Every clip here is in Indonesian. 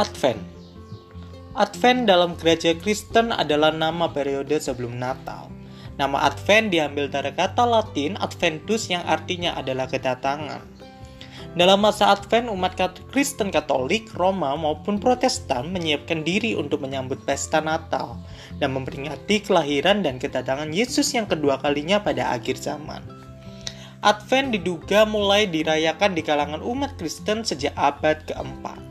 Advent Advent dalam gereja Kristen adalah nama periode sebelum Natal. Nama Advent diambil dari kata Latin Adventus yang artinya adalah kedatangan. Dalam masa Advent, umat Kristen Katolik, Roma maupun Protestan menyiapkan diri untuk menyambut pesta Natal dan memperingati kelahiran dan kedatangan Yesus yang kedua kalinya pada akhir zaman. Advent diduga mulai dirayakan di kalangan umat Kristen sejak abad keempat.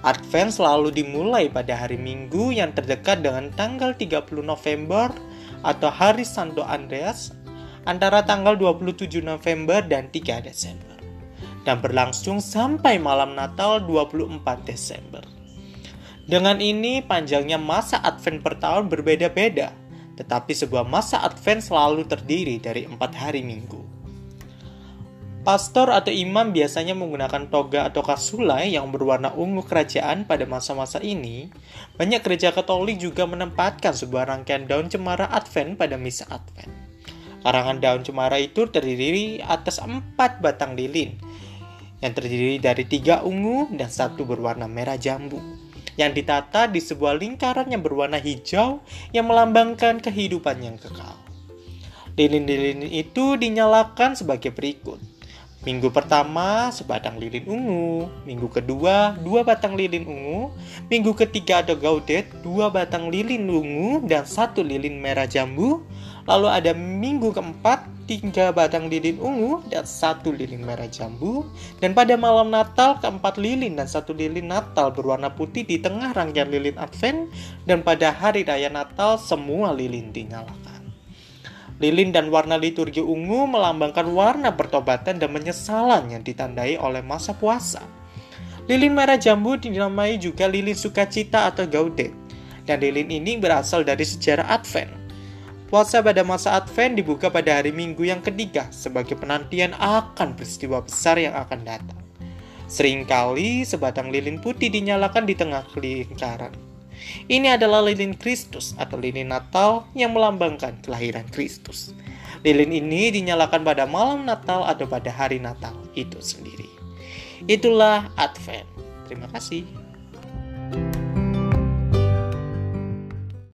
Advent selalu dimulai pada hari Minggu yang terdekat dengan tanggal 30 November atau hari Santo Andreas antara tanggal 27 November dan 3 Desember dan berlangsung sampai malam Natal 24 Desember. Dengan ini panjangnya masa Advent per tahun berbeda-beda, tetapi sebuah masa Advent selalu terdiri dari empat hari Minggu. Pastor atau imam biasanya menggunakan toga atau kasulai yang berwarna ungu kerajaan pada masa-masa ini. Banyak gereja Katolik juga menempatkan sebuah rangkaian daun cemara Advent pada misa Advent. Karangan daun cemara itu terdiri atas empat batang lilin, yang terdiri dari tiga ungu dan satu berwarna merah jambu, yang ditata di sebuah lingkaran yang berwarna hijau yang melambangkan kehidupan yang kekal. Lilin-lilin itu dinyalakan sebagai berikut. Minggu pertama sebatang lilin ungu, minggu kedua dua batang lilin ungu, minggu ketiga ada gaudet dua batang lilin ungu dan satu lilin merah jambu, lalu ada minggu keempat tiga batang lilin ungu dan satu lilin merah jambu, dan pada malam Natal keempat lilin dan satu lilin Natal berwarna putih di tengah rangkaian lilin Advent, dan pada hari raya Natal semua lilin dinyalakan. Lilin dan warna liturgi ungu melambangkan warna pertobatan dan penyesalan yang ditandai oleh masa puasa. Lilin merah jambu dinamai juga lilin sukacita atau gaudet. Dan lilin ini berasal dari sejarah Advent. Puasa pada masa Advent dibuka pada hari Minggu yang ketiga sebagai penantian akan peristiwa besar yang akan datang. Seringkali sebatang lilin putih dinyalakan di tengah lingkaran. Ini adalah lilin Kristus atau lilin Natal yang melambangkan kelahiran Kristus. Lilin ini dinyalakan pada malam Natal atau pada hari Natal itu sendiri. Itulah Advent. Terima kasih.